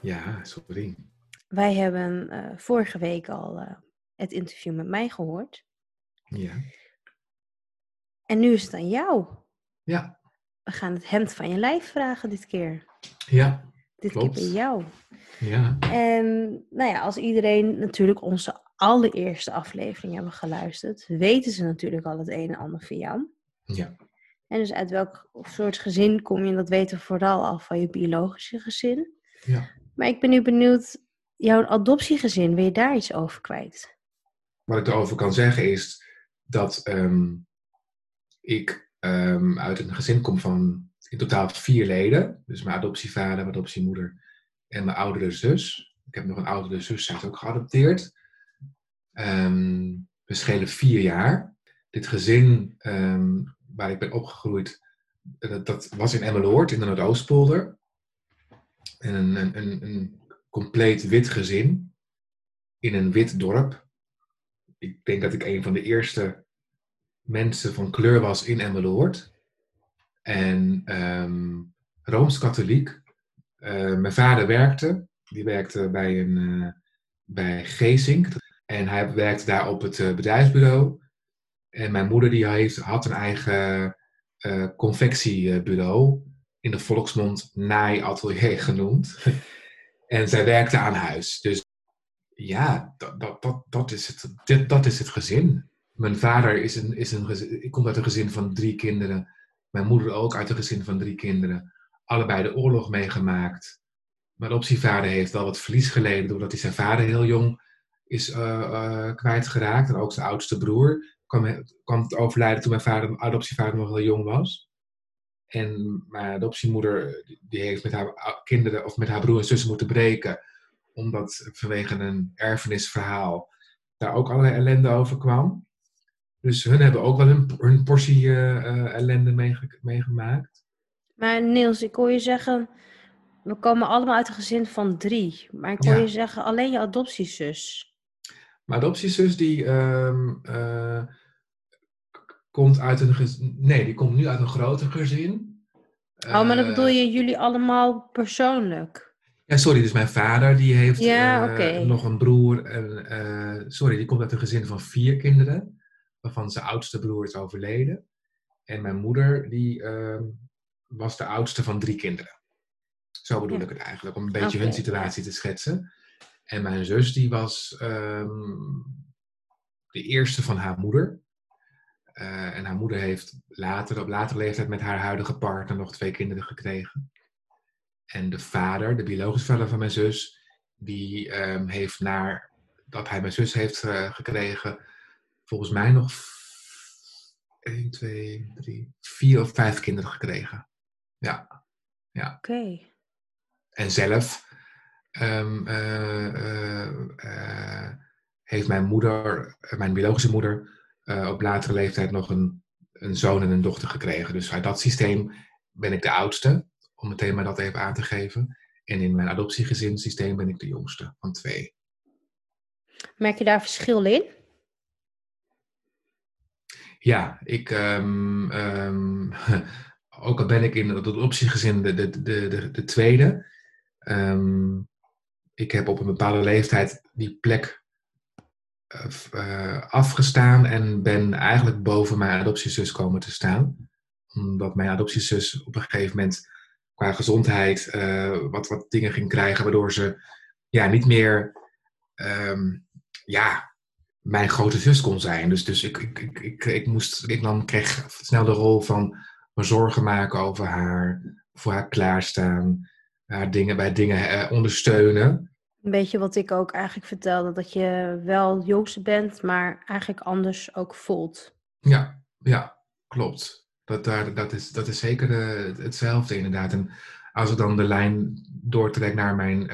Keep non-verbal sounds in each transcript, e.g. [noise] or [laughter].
Ja, sorry. wij hebben eh, vorige week al eh, het interview met mij gehoord. Ja. En nu is het aan jou. Ja. We gaan het hemd van je lijf vragen dit keer. Ja. Dit Klopt. keer bij jou. Ja. En nou ja, als iedereen natuurlijk onze allereerste aflevering hebben geluisterd, weten ze natuurlijk al het een en ander van jou. Ja. En dus uit welk soort gezin kom je, dat weten we vooral al van je biologische gezin. Ja. Maar ik ben nu benieuwd, jouw adoptiegezin, wil je daar iets over kwijt? Wat ik erover kan zeggen is dat ehm, ik ehm, uit een gezin kom van in totaal vier leden. Dus mijn adoptievader, mijn adoptiemoeder en mijn oudere zus. Ik heb nog een oudere zus, zij is ook geadopteerd. Ehm, we schelen vier jaar. Dit gezin waar ik ben opgegroeid, dat, dat was in Emmeloord, in de Noordoostpolder. En een, een, een, compleet wit gezin in een wit dorp. Ik denk dat ik een van de eerste mensen van kleur was in Emmeloord. En ehm, Rooms-Katholiek. Eh, mijn vader werkte. Die werkte bij, een, eh, bij Geesink. En hij werkte daar op het eh, bedrijfsbureau. En mijn moeder die heeft, had een eigen confectiebureau. In de volksmond naaiatelier genoemd. [laughs] en zij werkte aan huis. Dus ja, dat, dat, dat, dat, is, het, dit, dat is het gezin. Mijn vader is een, is een gezin, ik kom uit een gezin van drie kinderen. Mijn moeder ook uit een gezin van drie kinderen. Allebei de oorlog meegemaakt. Mijn adoptievader heeft wel wat verlies geleden doordat hij zijn vader heel jong is eh, eh, kwijtgeraakt. En ook zijn oudste broer kwam, kwam te overlijden toen mijn vader, mijn adoptievader nog heel jong was. En mijn adoptiemoeder die heeft met haar kinderen of met haar broer en zussen moeten breken omdat vanwege een erfenisverhaal daar ook allerlei ellende over kwam. Dus hun hebben ook wel hun, hun portie eh, eh, ellende meege- meegemaakt. Maar Niels, ik hoor je zeggen, we komen allemaal uit een gezin van drie. Maar ik hoor Ja. je zeggen, alleen je adoptiezus. Mijn adoptiezus die ehm, eh, komt uit een gezin... Nee, die komt nu uit een groter gezin. oh, maar dan Eh, bedoel je jullie allemaal persoonlijk? Ja, sorry, dus mijn vader die heeft Ja, eh, nog een broer. En, eh, sorry, die komt uit een gezin van vier kinderen, waarvan zijn oudste broer is overleden. En mijn moeder die ehm, was de oudste van drie kinderen. Zo bedoel Ja. ik het eigenlijk, om een beetje hun situatie te schetsen. En mijn zus die was ehm, de eerste van haar moeder. Eh, en haar moeder heeft later, op latere leeftijd met haar huidige partner nog twee kinderen gekregen. En de vader, de biologische vader van mijn zus, die ehm, heeft naar dat hij mijn zus heeft eh, gekregen, volgens mij nog 1, 2, 3, 4 of 5 kinderen gekregen. Ja. Oké. En zelf eh, eh, heeft mijn moeder, mijn biologische moeder, eh, op latere leeftijd nog een, een zoon en een dochter gekregen. Dus uit dat systeem ben ik de oudste, om meteen maar dat even aan te geven. En in mijn adoptiegezinssysteem ben ik de jongste van twee. Merk je daar verschil in? Ja, ik, ehm, ehm, [laughs] ook al ben ik in het adoptiegezin de, de, de, de, de tweede, ehm, ik heb op een bepaalde leeftijd die plek eh, eh, afgestaan en ben eigenlijk boven mijn adoptiezus komen te staan. Omdat mijn adoptiezus op een gegeven moment qua gezondheid eh, wat, wat dingen ging krijgen, waardoor ze ja, niet meer ehm, ja, mijn grote zus kon zijn. Dus, dus ik, ik, ik, ik, ik moest, ik dan kreeg snel de rol van me zorgen maken over haar, voor haar klaarstaan, haar dingen, bij dingen ondersteunen. Een beetje wat ik ook eigenlijk vertelde, dat je wel jongste bent, maar eigenlijk anders ook voelt. Ja, ja, klopt. Dat, daar, dat, is, dat is zeker eh, hetzelfde inderdaad. En als ik dan de lijn doortrek naar mijn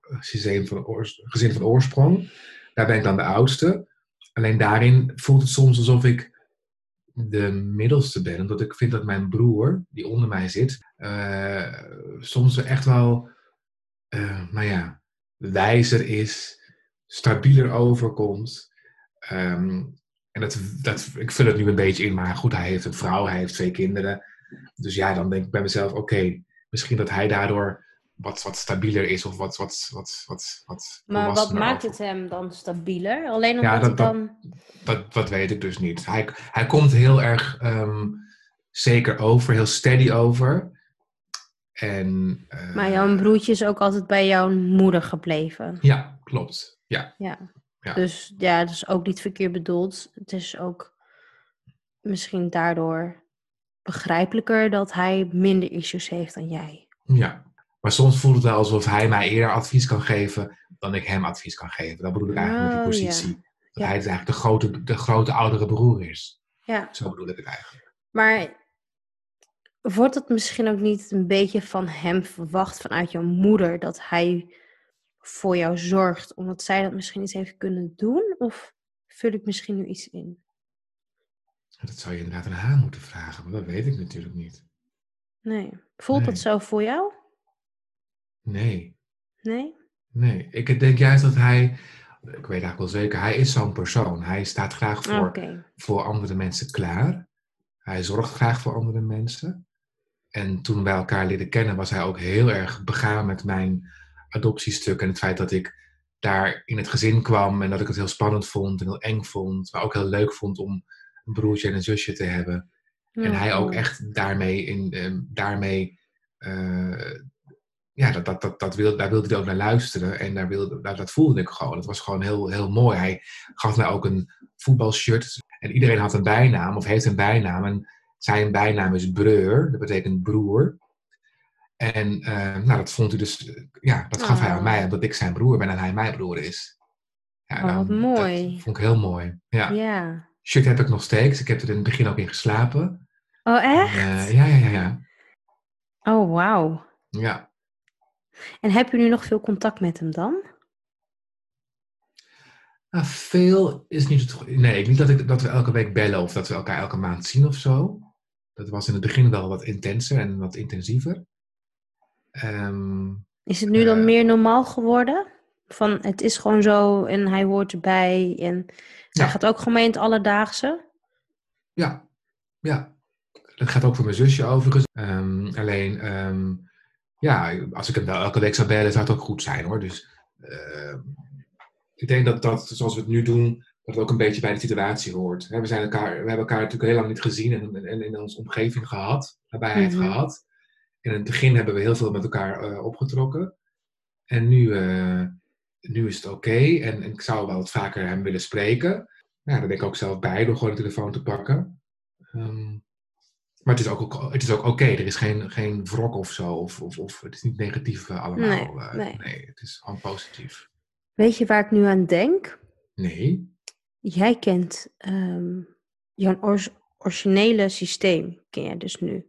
gezin, van gezin van oorsprong, daar ben ik dan de oudste. Alleen daarin voelt het soms alsof ik de middelste ben. Omdat ik vind dat mijn broer, die onder mij zit, uh, soms echt wel, nou ja, wijzer is, stabieler overkomt. Um, en dat, dat, ik vul het nu een beetje in, maar goed, hij heeft een vrouw, hij heeft twee kinderen. Dus ja, dan denk ik bij mezelf, oké, misschien dat hij daardoor wat, wat stabieler is of wat. wat, wat, wat, wat maar wat maakt het hem dan stabieler? Alleen omdat ja, dat, dan. Dat, dat, weet ik dus niet. Hij, hij komt heel erg um, zeker over, heel steady over. En, uh, maar jouw broertje is ook altijd bij jouw moeder gebleven. Ja, klopt. Ja. ja. ja. Dus ja, dat is ook niet verkeerd bedoeld. Het is ook misschien daardoor begrijpelijker dat hij minder issues heeft dan jij. Ja, maar soms voelt het wel alsof hij mij eerder advies kan geven dan ik hem advies kan geven. Dat bedoel ik eigenlijk met die oh, positie. Dat hij dus eigenlijk de grote, de grote oudere broer is. Ja. Zo bedoel ik het eigenlijk. Maar wordt het misschien ook niet een beetje van hem verwacht vanuit jouw moeder dat hij voor jou zorgt, omdat zij dat misschien niet heeft kunnen doen? Of vul ik misschien nu iets in? Dat zou je inderdaad aan haar moeten vragen, maar dat weet ik natuurlijk niet. Nee. Voelt dat zo voor jou? Nee. Nee? Nee. Ik denk juist dat hij, ik weet eigenlijk wel zeker, hij is zo'n persoon. Hij staat graag voor, voor andere mensen klaar. Hij zorgt graag voor andere mensen. En toen wij elkaar leren kennen, was hij ook heel erg begaan met mijn adoptiestuk. En het feit dat ik daar in het gezin kwam en dat ik het heel spannend vond en heel eng vond. Maar ook heel leuk vond om een broertje en een zusje te hebben. En hij ook echt daarmee, in, uh, daarmee uh, ja, dat, dat, dat, dat wil, daar wilde hij ook naar luisteren. En daar wilde, dat, dat voelde ik gewoon. Het was gewoon heel, heel mooi. Hij gaf mij ook een voetbalshirt. En iedereen had een bijnaam, of heeft een bijnaam. En zijn bijnaam is Breur, dat betekent broer. En uh, nou, dat vond hij dus, ja, dat gaf hij aan mij, omdat ik zijn broer ben en hij mijn broer is. Ja, oh, wat mooi. Dat vond ik heel mooi. Ja. Shirt heb ik nog steeds. Ik heb er in het begin ook in geslapen. Oh, echt? En, uh, ja, ja, ja, ja. Oh, wauw. Ja. En heb je nu nog veel contact met hem dan? Nou, veel is niet het. Nee, niet dat, ik, dat we elke week bellen of dat we elkaar elke maand zien of zo. Dat was in het begin wel wat intenser en wat intensiever. Ehm, is het nu dan eh, meer normaal geworden? Van het is gewoon zo en hij hoort erbij en hij gaat ook gewoon mee in het alledaagse? Ja, ja. Dat gaat ook voor mijn zusje overigens. Um, alleen ehm, ja, als ik hem wel elke week zou bellen, zou het ook goed zijn hoor. Dus uh, ik denk dat dat, zoals we het nu doen, dat het ook een beetje bij de situatie hoort. we, zijn elkaar, we hebben elkaar natuurlijk heel lang niet gezien en, en in onze omgeving gehad, nabijheid mm gehad. En in het begin hebben we heel veel met elkaar uh, opgetrokken. En nu, uh, nu is het oké. En, en, ik zou wel wat vaker hem willen spreken. Ja, daar ben ik ook zelf bij door gewoon de telefoon te pakken. Um, maar het is ook, het is ook oké. Er is geen, geen wrok of zo. Of, of, of het is niet negatief uh, allemaal. Nee, nee. nee, het is gewoon positief. Weet je waar ik nu aan denk? Nee. Jij kent um, jouw originele systeem, ken jij dus nu.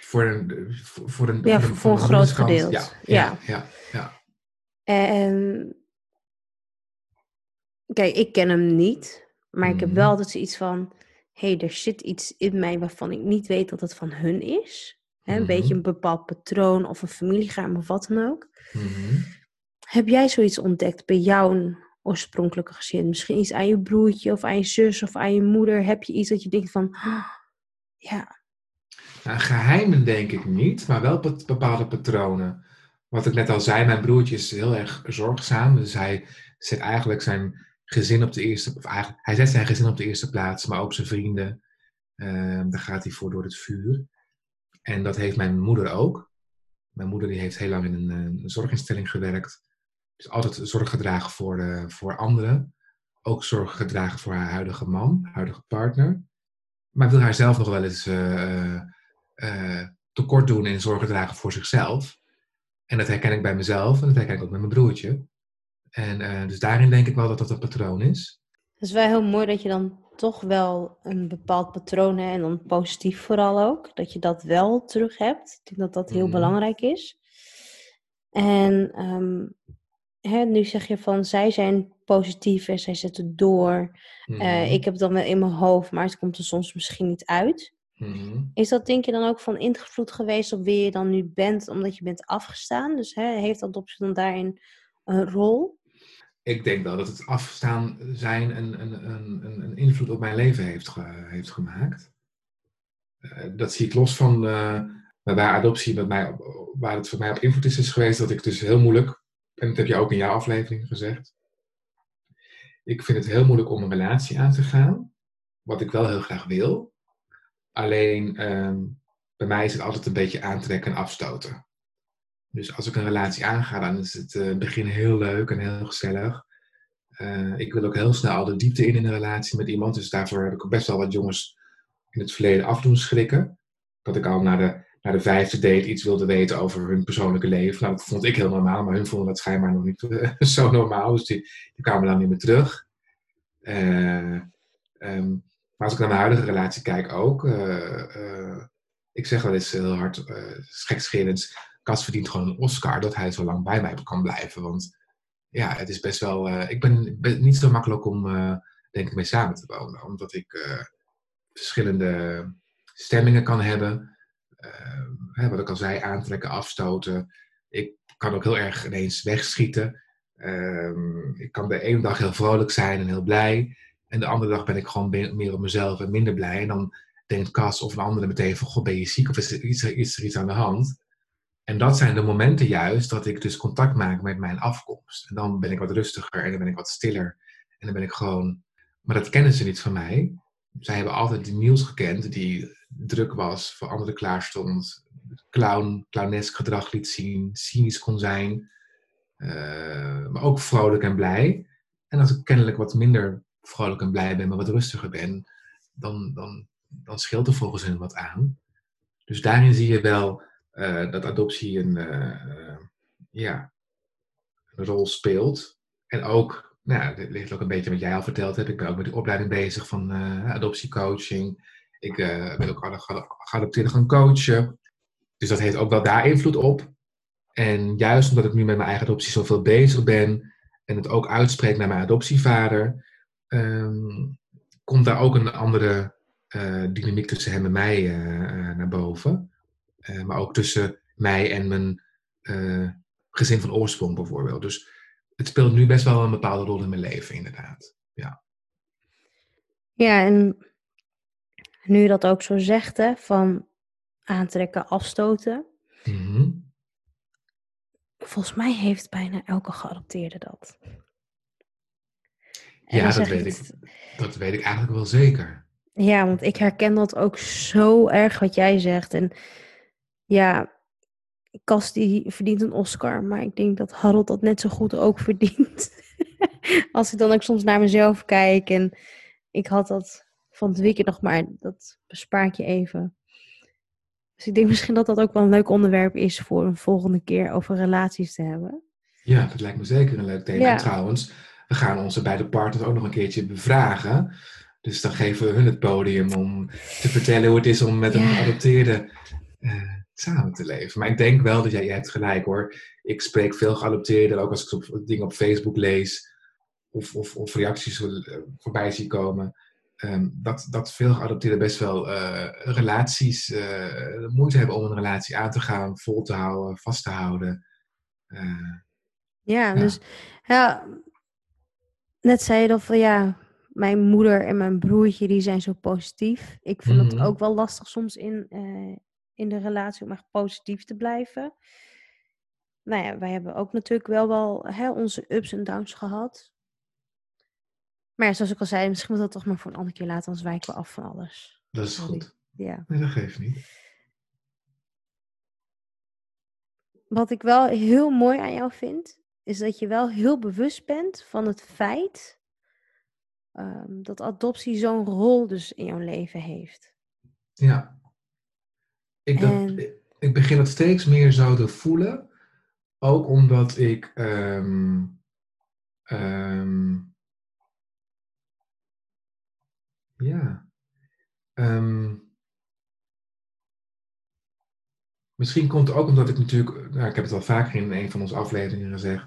Voor een, voor een, ja, voor, voor een, groot gedeelte. Ja, ja, ja. ja, En kijk, ik ken hem niet. Maar ik heb mhm. wel altijd zoiets van hey, er zit iets in mij waarvan ik niet weet dat het van hun is. Een beetje mhm. een bepaald patroon of een familiegeheim of wat dan ook. Mhm. Heb jij zoiets ontdekt bij jouw oorspronkelijke gezin? Misschien iets aan je broertje of aan je zus of aan je moeder? Heb je iets dat je denkt van, oh, ja. Geheimen denk ik niet, maar wel bepaalde patronen. Wat ik net al zei, mijn broertje is heel erg zorgzaam. Dus hij zet eigenlijk zijn gezin op de eerste, of eigenlijk, hij zet zijn gezin op de eerste plaats, maar ook zijn vrienden. Uh, daar gaat hij voor door het vuur. En dat heeft mijn moeder ook. Mijn moeder die heeft heel lang in een, een zorginstelling gewerkt. Dus altijd zorg gedragen voor, uh, voor anderen. Ook zorg gedragen voor haar huidige man, huidige partner. Maar wil haar zelf nog wel eens uh, tekort doen in zorg dragen voor zichzelf. En dat herken ik bij mezelf en dat herken ik ook met mijn broertje. En uh, dus daarin denk ik wel dat dat een patroon is. Het is wel heel mooi dat je dan toch wel een bepaald patroon hebt en dan positief vooral ook. Dat je dat wel terug hebt. Ik denk dat dat heel Mhm. belangrijk is. En ehm, hè, nu zeg je van zij zijn positief en zij zetten door. Eh, Mhm. ik heb het dan wel in mijn hoofd, maar het komt er soms misschien niet uit. Mhm. Is dat denk je dan ook van invloed geweest op wie je dan nu bent, omdat je bent afgestaan? Dus hè, heeft adoptie dan daarin een rol? Ik denk wel dat het afstaan zijn een, een, een, een- invloed op mijn leven heeft, ge- heeft gemaakt. Eh, dat zie ik los van eh, waar adoptie met mij, waar het voor mij op invloed is, is geweest dat ik dus heel moeilijk, en dat heb je ook in jouw aflevering gezegd, ik vind het heel moeilijk om een relatie aan te gaan, wat ik wel heel graag wil. Alleen ehm, bij mij is het altijd een beetje aantrekken en afstoten. Dus als ik een relatie aanga, dan is het eh, begin heel leuk en heel gezellig. Eh, ik wil ook heel snel al de diepte in in een relatie met iemand. Dus daarvoor heb ik best wel wat jongens in het verleden af doen schrikken. Dat ik al naar de, naar de vijfde date iets wilde weten over hun persoonlijke leven. Nou, dat vond ik heel normaal, maar hun vonden dat schijnbaar nog niet eh, [laughs] zo normaal. Dus die, kwamen dan niet meer terug. Eh, ehm, maar als ik naar mijn huidige relatie kijk ook. eh, ik zeg wel eens heel hard, gekscherend, Cas verdient gewoon een Oscar dat hij zo lang bij mij kan blijven. Want ja, het is best wel. ik ben, ben niet zo makkelijk om, denk ik, mee samen te wonen. Omdat ik verschillende stemmingen kan hebben. Eh, wat ik al zei, aantrekken, afstoten. Ik kan ook heel erg ineens wegschieten. Ehm, ik kan de ene dag heel vrolijk zijn en heel blij. En de andere dag ben ik gewoon meer op mezelf en minder blij. En dan denkt Cas of een andere meteen van, ben je ziek of is er iets, is er iets aan de hand? En dat zijn de momenten juist dat ik dus contact maak met mijn afkomst. En dan ben ik wat rustiger en dan ben ik wat stiller. En dan ben ik gewoon... Maar dat kennen ze niet van mij. Zij hebben altijd die Niels gekend, die druk was, voor anderen klaar stond. Clown, clownesk gedrag liet zien, cynisch kon zijn. Uh, maar ook vrolijk en blij. En als ik kennelijk wat minder vrolijk en blij ben, maar wat rustiger ben, dan, dan, dan scheelt er volgens hen wat aan. Dus daarin zie je wel uh, dat adoptie een, uh, ja, een rol speelt. En ook, nou dit ligt ook een beetje wat jij al verteld hebt. Ik ben ook met de opleiding bezig van adoptiecoaching. Ik ben ook geadopteerd gaan coachen. Dus dat heeft ook wel daar invloed op. En juist omdat ik nu met mijn eigen adoptie zoveel bezig ben en het ook uitspreek naar mijn adoptievader, um, komt daar ook een andere uh, dynamiek tussen hem en mij uh, naar boven. Maar ook tussen mij en mijn gezin van oorsprong bijvoorbeeld. Dus het speelt nu best wel een bepaalde rol in mijn leven, inderdaad. Ja, ja en nu je dat ook zo zegt, hè, van aantrekken, afstoten. Mm -hmm. Volgens mij heeft bijna elke geadopteerde dat. En ja, dat weet, ik, dat weet ik eigenlijk wel zeker. Ja, want ik herken dat ook zo erg wat jij zegt. En ja, Cas die verdient een Oscar, maar ik denk dat Harold dat net zo goed ook [laughs] verdient. Als ik dan ook soms naar mezelf kijk en ik had dat van het weekend nog maar, dat bespaar ik je even. Dus ik denk misschien dat dat ook wel een leuk onderwerp is voor een volgende keer over relaties te hebben. Ja, dat lijkt me zeker een leuk thema. Ja. Trouwens, we gaan onze beide partners ook nog een keertje bevragen. Dus dan geven we hun het podium om te vertellen hoe het is om met een geadopteerde uh, samen te leven. Maar ik denk wel dat jij, jij hebt gelijk hoor. Ik spreek veel geadopteerden, ook als ik op, dingen op Facebook lees of, of, of reacties voorbij zie komen. Um, dat, dat veel geadopteerden best wel uh, relaties uh, moeite hebben om een relatie aan te gaan, vol te houden, vast te houden. Uh, ja, ja, dus ja, net zei je dat van ja, mijn moeder en mijn broertje die zijn zo positief. Ik vind het Mhm. ook wel lastig soms in, eh, in de relatie om echt positief te blijven. Nou ja, wij hebben ook natuurlijk wel wel hè, onze ups en downs gehad. Maar ja, zoals ik al zei, misschien moet dat toch maar voor een andere keer laten, anders wijken we af van alles. Dat is goed. Ja. Nee, dat geeft niet. Wat ik wel heel mooi aan jou vind, is dat je wel heel bewust bent van het feit ehm, dat adoptie zo'n rol dus in jouw leven heeft. Ja. Ik, dat, ik begin het steeds meer zo te voelen. Ook omdat ik. ehm, ehm, Ja. Ehm, misschien komt het ook omdat ik natuurlijk, nou, ik heb het al vaker in een van onze afleveringen gezegd,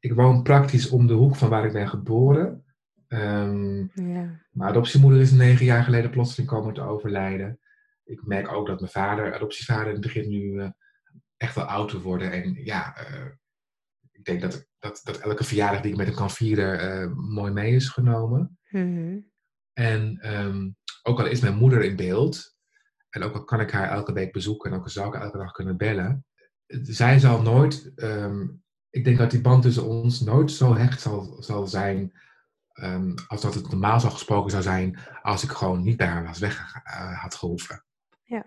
ik woon praktisch om de hoek van waar ik ben geboren. Ehm, Ja. mijn adoptiemoeder is negen jaar geleden plotseling komen te overlijden. Ik merk ook dat mijn vader, adoptievader, begint nu eh, echt wel oud te worden. En ja, eh, ik denk dat, dat, dat elke verjaardag die ik met hem kan vieren eh, mooi mee is genomen. Mhm. En ehm, ook al is mijn moeder in beeld, en ook al kan ik haar elke week bezoeken en ook al zou ik elke dag kunnen bellen, zij zal nooit, ehm, ik denk dat die band tussen ons nooit zo hecht zal, zal zijn ehm, als dat het normaal zou gesproken zou zijn als ik gewoon niet bij haar was weg eh, had gehoeven. Ja.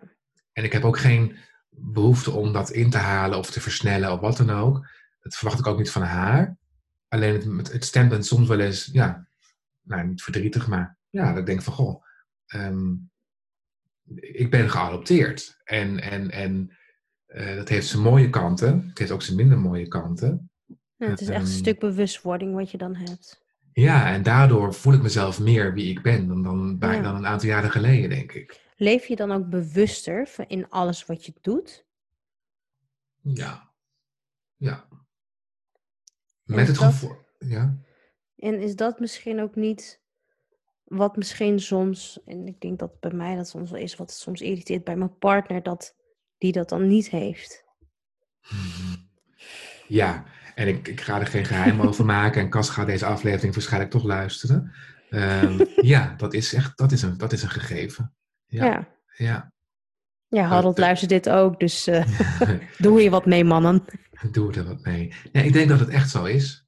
En ik heb ook geen behoefte om dat in te halen of te versnellen of wat dan ook. Dat verwacht ik ook niet van haar. Alleen het, het, stemt soms wel eens, ja, nou niet verdrietig, maar ja, dat ik denk van goh, ehm, ik ben geadopteerd. En, en, en eh, dat heeft zijn mooie kanten. Het heeft ook zijn minder mooie kanten. Ja, het is echt een Ehm, stuk bewustwording wat je dan hebt. Ja, en daardoor voel ik mezelf meer wie ik ben dan, dan, bij, Ja. dan een aantal jaren geleden, denk ik. Leef je dan ook bewuster in alles wat je doet? Ja. Ja. Met het gevoel. Ja. En is dat misschien ook niet wat misschien soms, en ik denk dat bij mij dat soms wel is, wat soms irriteert bij mijn partner, dat die dat dan niet heeft? [laughs] Ja, en ik, ik ga er geen geheim [laughs] over maken. En Cas gaat deze aflevering waarschijnlijk toch luisteren. Ehm, [laughs] ja, dat is echt dat is een, dat is een gegeven. Ja. Ja. Ja, Ja. Harold dat- luistert dit ook, dus eh, doe je wat mee, mannen. Doe er wat mee. Nee, ik denk dat het echt zo is.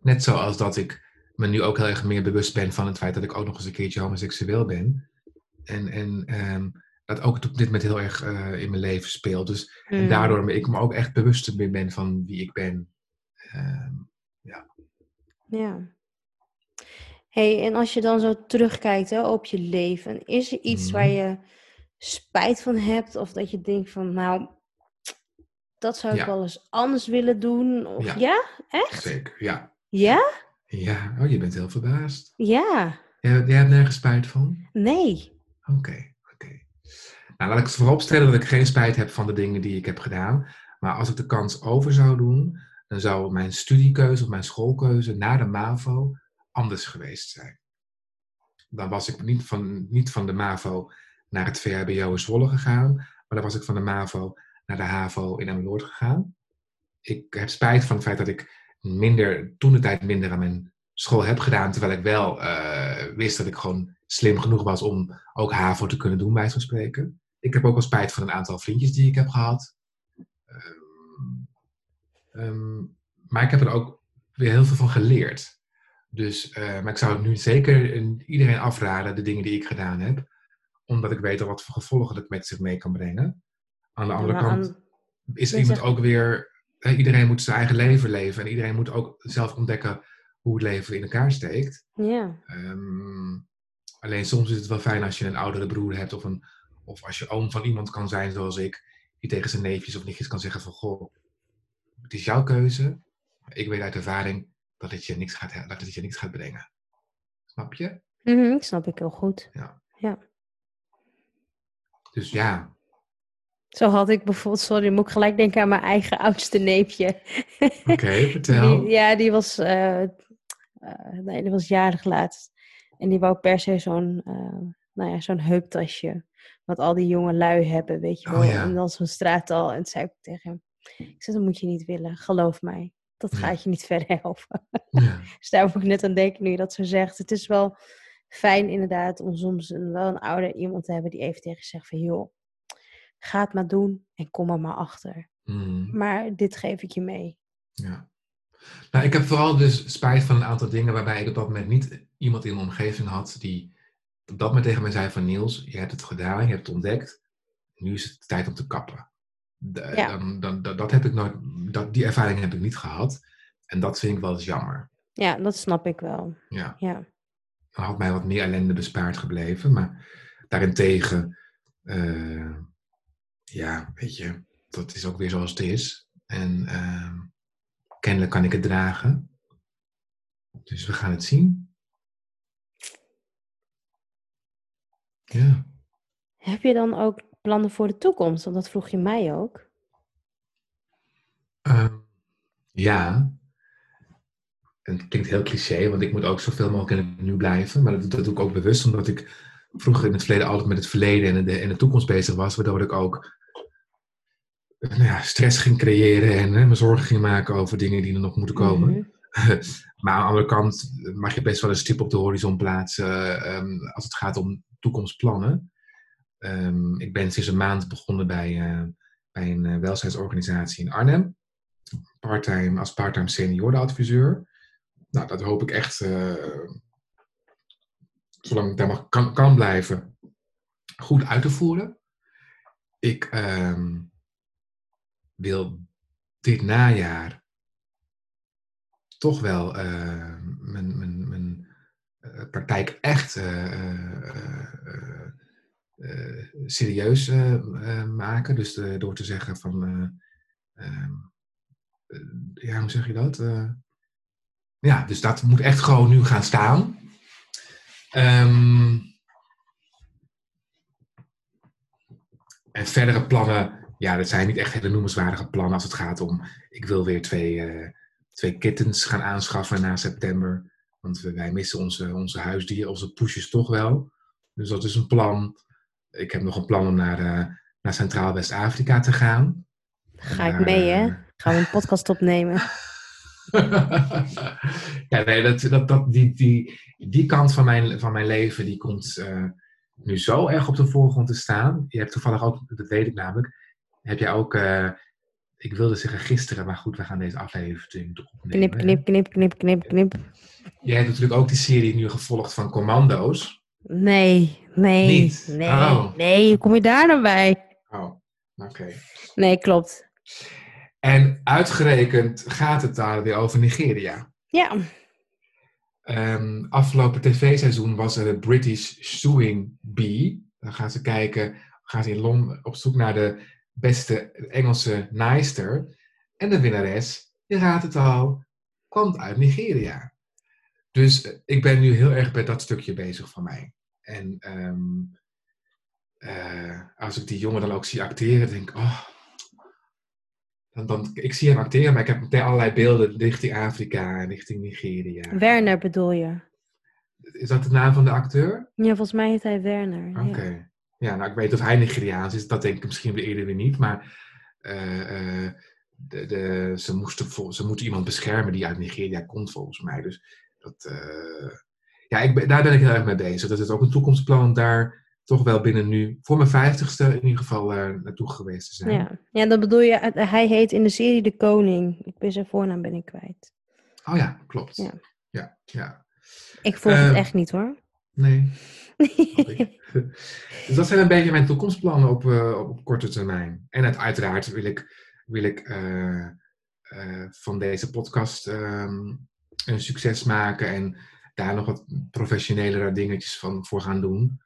Net zoals dat ik me nu ook heel erg meer bewust ben van het feit dat ik ook nog eens een keertje homoseksueel ben. En, en ehm, dat ook op dit moment heel erg eh, in mijn leven speelt. Dus en Hmm. daardoor ik me ook echt bewust meer ben van wie ik ben. Ehm, Ja. hey, en als je dan zo terugkijkt hè, op je leven, is er iets waar Mhm. je spijt van hebt? Of dat je denkt van, nou, dat zou ik Ja. wel eens anders willen doen? Of, Ja. ja. Echt? zeker, ja. Ja? Ja, oh, je bent heel verbaasd. Ja. Jij, jij hebt nergens spijt van? Nee. Oké, oké. Nou, laat ik vooropstellen dat ik geen spijt heb van de dingen die ik heb gedaan. Maar als ik de kans over zou doen, dan zou mijn studiekeuze of mijn schoolkeuze na de MAVO anders geweest zijn. Dan was ik niet van, niet van de MAVO naar het VHBO in Zwolle gegaan, maar dan was ik van de MAVO naar de HAVO in Emmeloord gegaan. Ik heb spijt van het feit dat ik minder, toen de tijd minder aan mijn school heb gedaan, terwijl ik wel eh, wist dat ik gewoon slim genoeg was om ook HAVO te kunnen doen, bij zo'n spreken. Ik heb ook wel spijt van een aantal vriendjes die ik heb gehad. Ehm, ehm, maar ik heb er ook weer heel veel van geleerd. Dus, eh, maar ik zou het nu zeker een- iedereen afraden, de dingen die ik gedaan heb. Omdat ik weet wat voor gevolgen het met zich mee kan brengen. Aan de andere kant aan- is iemand ook weer... iedereen moet zijn eigen leven leven. En iedereen moet ook zelf ontdekken hoe het leven in elkaar steekt. Ja. Ehm, alleen soms is het wel fijn als je een oudere broer hebt of, een, of als je oom van iemand kan zijn zoals ik, die tegen zijn neefjes of nichtjes kan zeggen van goh, het is jouw keuze. Ik weet uit ervaring dat het je niks gaat, dat het je niks gaat brengen. Snap je? Mhm, snap ik heel goed. Dus ja, Zo had ik bijvoorbeeld, sorry, moet ik gelijk denken aan mijn eigen [laughs] oudste neefje. oké, [laughs] vertel. Die, ja, die was, eh, nee, die was jarig laatst. En die wou per se zo'n, eh, nou ja, zo'n heuptasje. Wat al die jonge lui hebben, weet je Oh, wel. ja. En dan zo'n straattal. En zei ik tegen hem, ik zei, dat moet je niet willen. Geloof mij, dat Ja. gaat je niet [laughs] verder helpen. Ja, Dus daar moet ik net aan denken nu je dat zo zegt. Het is wel fijn inderdaad om soms een, wel een ouder iemand te hebben die even tegen je zegt van... joh, ga het maar doen en kom er maar achter. mm, Maar dit geef ik je mee. ja. Nou, ik heb vooral dus spijt van een aantal dingen waarbij ik op dat moment niet iemand in mijn omgeving had die op dat moment tegen mij zei van Niels, je hebt het gedaan, je hebt het ontdekt. Nu is het tijd om te kappen. De- Ja. dan, dan, dat, dat heb ik nooit, dat, die ervaring heb ik niet gehad. En dat vind ik wel eens jammer. Ja, dat snap ik wel. Ja. Ja, Dan had mij wat meer ellende bespaard gebleven. Maar daarentegen, eh, ja, weet je, dat is ook weer zoals het is. En eh, kennelijk kan ik het dragen. Dus we gaan het zien. Ja. Heb je dan ook plannen voor de toekomst? Want dat vroeg je mij ook. Ehm, ja. En het klinkt heel cliché, want ik moet ook zoveel mogelijk in het nu blijven. Maar dat, dat doe ik ook bewust, omdat ik vroeger in het verleden altijd met het verleden en de, en de toekomst bezig was. Waardoor ik ook nou ja, stress ging creëren en hè, me zorgen ging maken over dingen die er nog moeten komen. Mhm. [laughs] maar aan de andere kant mag je best wel een stip op de horizon plaatsen ehm, als het gaat om toekomstplannen. Ehm, ik ben sinds een maand begonnen bij, eh, bij een eh, welzijnsorganisatie in Arnhem. Parttime, als parttime seniorenadviseur. Nou, dat hoop ik echt, eh, zolang ik daar mag, kan, kan blijven, goed uit te voeren. Ik ehm, wil dit najaar toch wel eh, mijn, mijn, mijn eh, praktijk echt eh, serieus maken. Dus door te zeggen van, eh, ehm, eh, ja, hoe zeg je dat? Ja, dus dat moet echt gewoon nu gaan staan. Ehm, en verdere plannen, ja, dat zijn niet echt hele noemenswaardige plannen als het gaat om, ik wil weer twee, eh, twee kittens gaan aanschaffen na september. Want wij missen onze, onze huisdieren, onze poesjes toch wel. Dus dat is een plan. Ik heb nog een plan om naar, eh, naar Centraal West-Afrika te gaan. Ga ik mee, hè? eh, Gaan we een podcast opnemen? [laughs] [laughs] ja, nee, dat, dat, dat, die, die, die kant van mijn, van mijn leven die komt eh, nu zo erg op de voorgrond te staan. Je hebt toevallig ook, dat weet ik namelijk, heb jij ook, eh, ik wilde zeggen gisteren, maar goed, we gaan deze aflevering toch opnemen. Knip, knip, knip, knip, knip, knip. Jij hebt natuurlijk ook die serie nu gevolgd van Commando's. Nee, nee, Niet? nee, Oh. nee. Hoe kom je daar dan bij? Oh, oké. Nee, klopt. En uitgerekend gaat het daar weer over Nigeria. Ja, Ehm, afgelopen tv-seizoen was er de British Suing Bee. Dan gaan ze kijken, gaan ze in Londen op zoek naar de beste Engelse naaister. En de winnares, je raadt het al, komt uit Nigeria. Dus eh, ik ben nu heel erg bij dat stukje bezig van mij. En ehm, eh, als ik die jongen dan ook zie acteren, denk ik, oh, dan, dan, ik zie hem acteren, maar ik heb meteen allerlei beelden richting Afrika en richting Nigeria. Werner bedoel je? Is dat de naam van de acteur? Ja, volgens mij heet hij Werner. Oké. Ja. Ja. nou ik weet of hij Nigeriaans is. Dat denk ik misschien eerder weer niet. Maar eh, eh, de, de, ze, moesten ze moeten iemand beschermen die uit Nigeria komt volgens mij. Dus dat, eh, ja, ik ben, daar ben ik heel erg mee bezig. Dat is ook een toekomstplan om daar toch wel binnen nu, voor mijn vijftigste in ieder geval, eh, naartoe geweest te zijn. Ja. ja, dan bedoel je, eh, hij heet in de serie De Koning. Ik ben zijn voornaam ben ik kwijt. Oh ja, klopt. Ja. ja, ja. Ik volg het Ehm, echt niet hoor. Nee. [laughs] [laughs] dus dat zijn een beetje mijn toekomstplannen op, eh, op, korte termijn. En uit- uiteraard wil ik, wil ik eh, eh, van deze podcast ehm, een succes maken en daar nog wat professionelere dingetjes van voor gaan doen.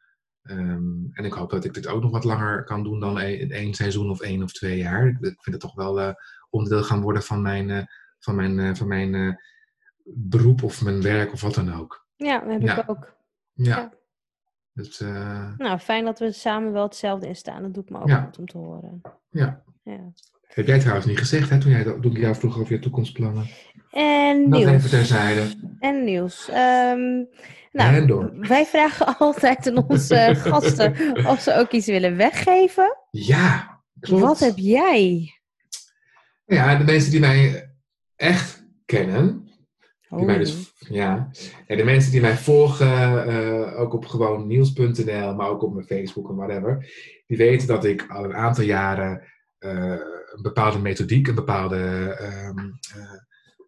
Ehm, en ik hoop dat ik dit ook nog wat langer kan doen dan e- één seizoen of één of twee jaar. Ik ik vind het toch wel eh, onderdeel gaan worden van mijn, eh, van mijn, eh, van mijn beroep of mijn werk of wat dan ook. Ja, dat heb Ja. ik ook. Ja. Ja. Dus, Nou, fijn dat we samen wel hetzelfde in staan. Dat doet me ook Ja. goed om te horen. ja. Ja. Heb jij trouwens niet gezegd, hè, toen, jij, toen ik jou vroeg over je toekomstplannen? En Dat even nieuws. terzijde. En nieuws. Ehm, nou, En door. wij vragen [laughs] altijd aan onze gasten of ze ook iets willen weggeven. Ja, klopt. Wat heb jij? Ja, de mensen die mij echt kennen, die mij Oh. dus, ja, en de mensen die mij volgen, eh, ook op gewoon nieuws.nl, maar ook op mijn Facebook en whatever, die weten dat ik al een aantal jaren eh, een bepaalde methodiek, een bepaalde ehm, eh,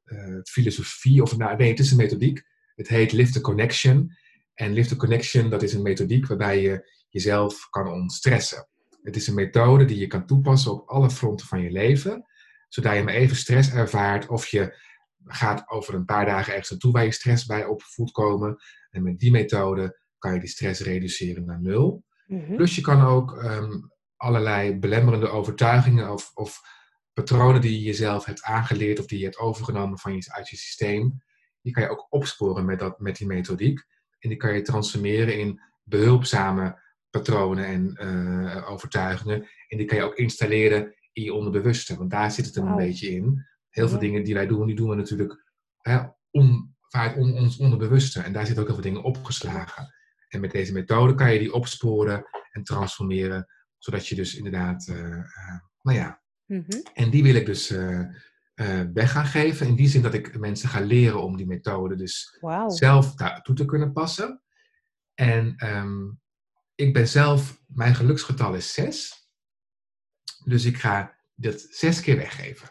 eh, filosofie, of nou, nee, het is een methodiek. Het heet Lift the Connection. En Lift the Connection, dat is een methodiek waarbij je jezelf kan ontstressen. Het is een methode die je kan toepassen op alle fronten van je leven, zodat je maar even stress ervaart of je gaat over een paar dagen ergens naartoe waar je stress bij op voelt komen. En met die methode kan je die stress reduceren naar nul. Mhm. Plus je kan ook ehm, allerlei belemmerende overtuigingen of, of patronen die je jezelf hebt aangeleerd of die je hebt overgenomen van je, uit je systeem, die kan je ook opsporen met, dat, met die methodiek. En die kan je transformeren in behulpzame patronen en eh, overtuigingen. En die kan je ook installeren in je onderbewuste, want daar zit het hem een beetje in. Heel veel Ja. dingen die wij doen, die doen we natuurlijk hè, vanuit on- ons onderbewuste. En daar zitten ook heel veel dingen opgeslagen. En met deze methode kan je die opsporen en transformeren, zodat je dus inderdaad, eh, eh, nou ja, Mhm. en die wil ik dus eh, weg gaan geven. In die zin dat ik mensen ga leren om die methode dus zelf toe te kunnen passen. En ehm, ik ben zelf, mijn geluksgetal is 6. Dus ik ga dat zes keer weggeven.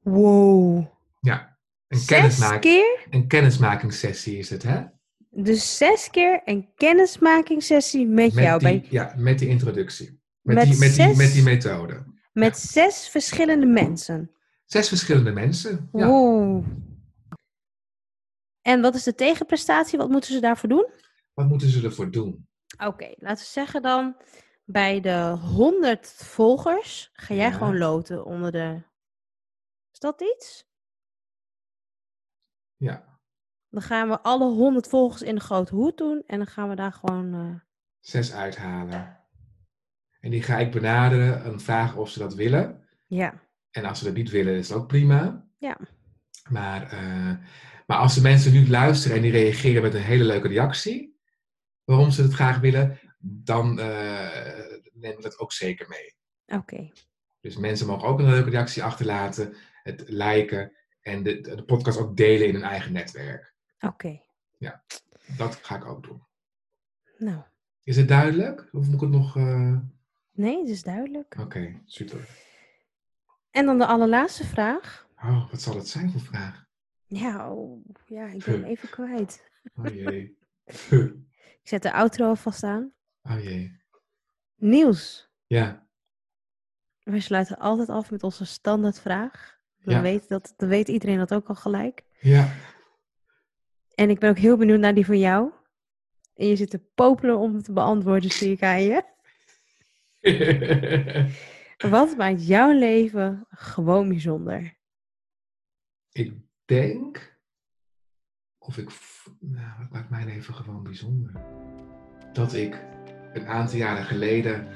Wow. Ja, een, Zes keer? een kennismakingssessie is het, hè? Dus zes keer een kennismakingssessie met, jou. die, Bij, Ja, met die introductie. Met, Met die, met, die, zes? met die methode. met zes verschillende mensen. Zes verschillende mensen. Ja. Wow. En wat is de tegenprestatie? Wat moeten ze daarvoor doen? Wat moeten ze ervoor doen? Oké, laten we zeggen dan bij de 100 volgers ga jij Ja. gewoon loten onder de. Is dat iets? Ja, Dan gaan we alle 100 volgers in de grote hoed doen en dan gaan we daar gewoon. eh, zes uithalen. En die ga ik benaderen en vragen of ze dat willen. Ja. En als ze dat niet willen, is dat ook prima. Ja. Maar, eh, maar als de mensen nu luisteren en die reageren met een hele leuke reactie, waarom ze het graag willen, dan eh nemen we dat ook zeker mee. Oké. Dus mensen mogen ook een leuke reactie achterlaten, het liken en de, de podcast ook delen in hun eigen netwerk. Oké. Dat ga ik ook doen. Nou, Is het duidelijk? Of moet ik het nog... eh, nee, het is duidelijk. Oké, super. En dan de allerlaatste vraag. Oh, wat zal het zijn voor vraag? Ja, oh, ja, ik ben hem even kwijt. Oh jee. [laughs] Ik zet de outro alvast aan. Oh jee. Nieuws. Ja, We sluiten altijd af met onze standaardvraag. Dan, Ja. weet dat, dan weet iedereen dat ook al gelijk. ja. En ik ben ook heel benieuwd naar die van jou. En je zit te popelen om het te beantwoorden, zie ik aan je. [laughs] Wat maakt jouw leven gewoon bijzonder? ik denk, of ik, nou, wat maakt mijn leven gewoon bijzonder? Dat ik een aantal jaren geleden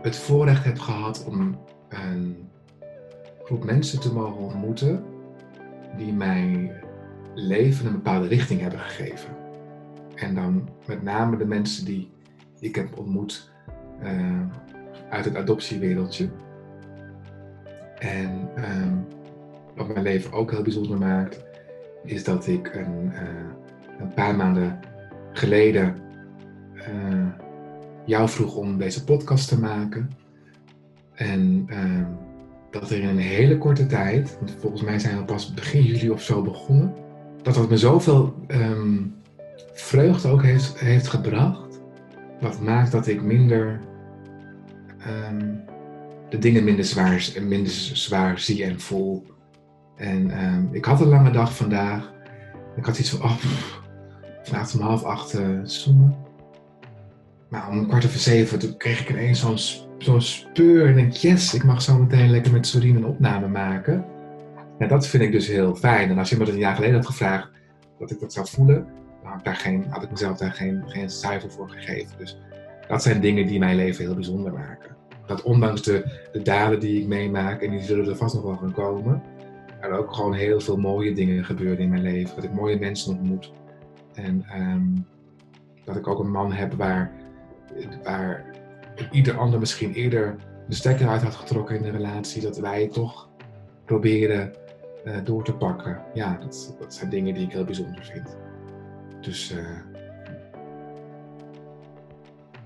het voorrecht heb gehad om een groep mensen te mogen ontmoeten die mijn leven een bepaalde richting hebben gegeven. En dan met name de mensen die ik heb ontmoet eh, uit het adoptiewereldje. En ehm, wat mijn leven ook heel bijzonder maakt, is dat ik een, eh, een paar maanden geleden eh, jou vroeg om deze podcast te maken. En ehm, dat er in een hele korte tijd, want volgens mij zijn we pas begin juli of zo begonnen, dat dat me zoveel ehm, vreugde ook heeft, heeft gebracht. Wat maakt dat ik minder ehm, de dingen minder zwaar, minder zwaar zie en voel. En ehm, ik had een lange dag vandaag. Ik had iets van, oh, vanavond om half acht eh zoomen. Maar om kwart over zeven toen kreeg ik ineens zo'n speur. En denk, yes, ik mag zo meteen lekker met Sorien een opname maken. Ja, dat vind ik dus heel fijn. En als je me dat een jaar geleden had gevraagd dat ik dat zou voelen, had ik, daar geen, had ik mezelf daar geen, geen cijfer voor gegeven. Dus dat zijn dingen die mijn leven heel bijzonder maken. Dat ondanks de, de dalen die ik meemaak, en die zullen er vast nog wel gaan komen, er ook gewoon heel veel mooie dingen gebeuren in mijn leven. Dat ik mooie mensen ontmoet. En ehm, dat ik ook een man heb waar, waar ieder ander misschien eerder de stekker uit had getrokken in de relatie. Dat wij toch proberen eh, door te pakken. Ja, dat, dat zijn dingen die ik heel bijzonder vind. Dus eh,